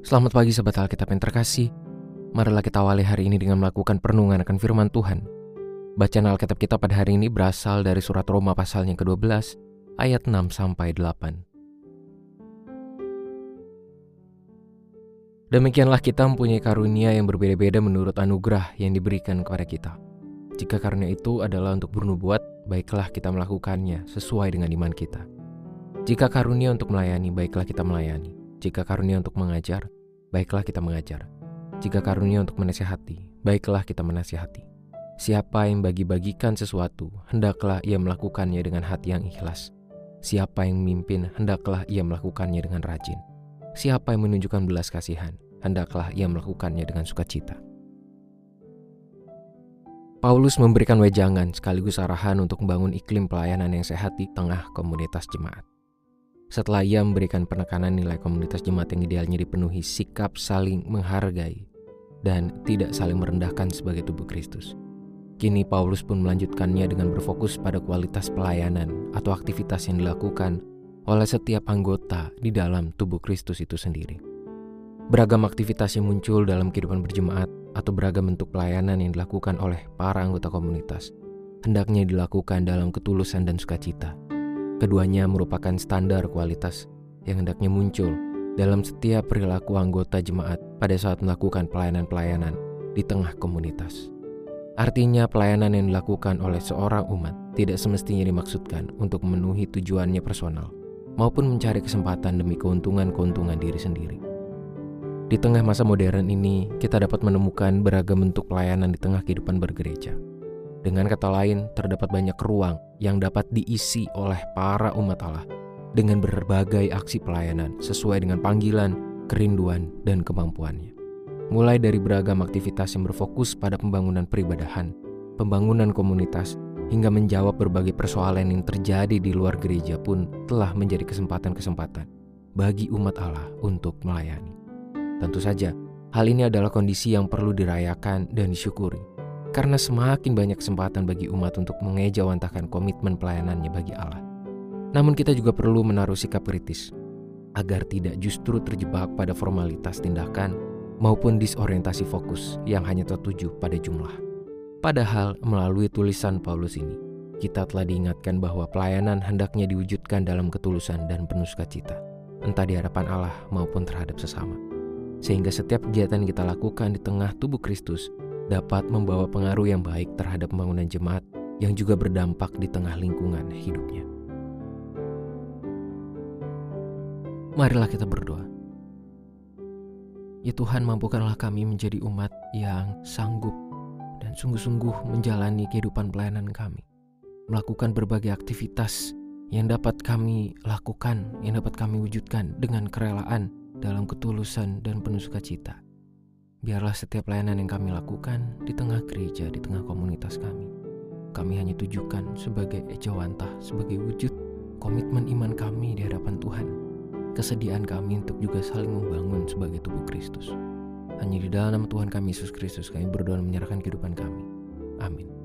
Selamat pagi Sobat Alkitab yang terkasih. Marilah kita awali hari ini dengan melakukan perenungan akan firman Tuhan. Bacaan Alkitab kita pada hari ini berasal dari surat Roma pasalnya ke-12, ayat 6 sampai 8. Demikianlah kita mempunyai karunia yang berbeda-beda menurut anugerah yang diberikan kepada kita. Jika karunia itu adalah untuk bernubuat, baiklah kita melakukannya sesuai dengan iman kita. Jika karunia untuk melayani, baiklah kita melayani. Jika karunia untuk mengajar, baiklah kita mengajar. Jika karunia untuk menasihati, baiklah kita menasihati. Siapa yang bagi-bagikan sesuatu, hendaklah ia melakukannya dengan hati yang ikhlas. Siapa yang memimpin, hendaklah ia melakukannya dengan rajin. Siapa yang menunjukkan belas kasihan, hendaklah ia melakukannya dengan sukacita. Paulus memberikan wejangan sekaligus arahan untuk membangun iklim pelayanan yang sehat di tengah komunitas jemaat. Setelah ia memberikan penekanan nilai komunitas jemaat yang idealnya dipenuhi sikap saling menghargai dan tidak saling merendahkan sebagai tubuh Kristus. Kini Paulus pun melanjutkannya dengan berfokus pada kualitas pelayanan atau aktivitas yang dilakukan oleh setiap anggota di dalam tubuh Kristus itu sendiri. Beragam aktivitas yang muncul dalam kehidupan berjemaat atau beragam bentuk pelayanan yang dilakukan oleh para anggota komunitas hendaknya dilakukan dalam ketulusan dan sukacita Keduanya merupakan standar kualitas yang hendaknya muncul dalam setiap perilaku anggota jemaat pada saat melakukan pelayanan-pelayanan di tengah komunitas. Artinya, pelayanan yang dilakukan oleh seorang umat tidak semestinya dimaksudkan untuk memenuhi tujuannya personal maupun mencari kesempatan demi keuntungan-keuntungan diri sendiri. Di tengah masa modern ini, kita dapat menemukan beragam bentuk pelayanan di tengah kehidupan bergereja. Dengan kata lain, terdapat banyak ruang yang dapat diisi oleh para umat Allah dengan berbagai aksi pelayanan sesuai dengan panggilan, kerinduan, dan kemampuannya. Mulai dari beragam aktivitas yang berfokus pada pembangunan peribadahan, pembangunan komunitas, hingga menjawab berbagai persoalan yang terjadi di luar gereja pun telah menjadi kesempatan-kesempatan bagi umat Allah untuk melayani. Tentu saja, hal ini adalah kondisi yang perlu dirayakan dan disyukuri karena semakin banyak kesempatan bagi umat untuk mengejawantahkan komitmen pelayanannya bagi Allah. Namun kita juga perlu menaruh sikap kritis agar tidak justru terjebak pada formalitas tindakan maupun disorientasi fokus yang hanya tertuju pada jumlah. Padahal melalui tulisan Paulus ini, kita telah diingatkan bahwa pelayanan hendaknya diwujudkan dalam ketulusan dan penuh sukacita, entah di hadapan Allah maupun terhadap sesama. Sehingga setiap kegiatan kita lakukan di tengah tubuh Kristus dapat membawa pengaruh yang baik terhadap pembangunan jemaat yang juga berdampak di tengah lingkungan hidupnya. Marilah kita berdoa. Ya Tuhan, mampukanlah kami menjadi umat yang sanggup dan sungguh-sungguh menjalani kehidupan pelayanan kami. Melakukan berbagai aktivitas yang dapat kami lakukan, yang dapat kami wujudkan dengan kerelaan dalam ketulusan dan penuh sukacita. Biarlah setiap pelayanan yang kami lakukan di tengah gereja, di tengah komunitas kami, kami hanya tujukan sebagai ejawantah, sebagai wujud komitmen iman kami di hadapan Tuhan, kesediaan kami untuk juga saling membangun sebagai tubuh Kristus. Hanya di dalam nama Tuhan kami Yesus Kristus kami berdoa menyerahkan kehidupan kami. Amin.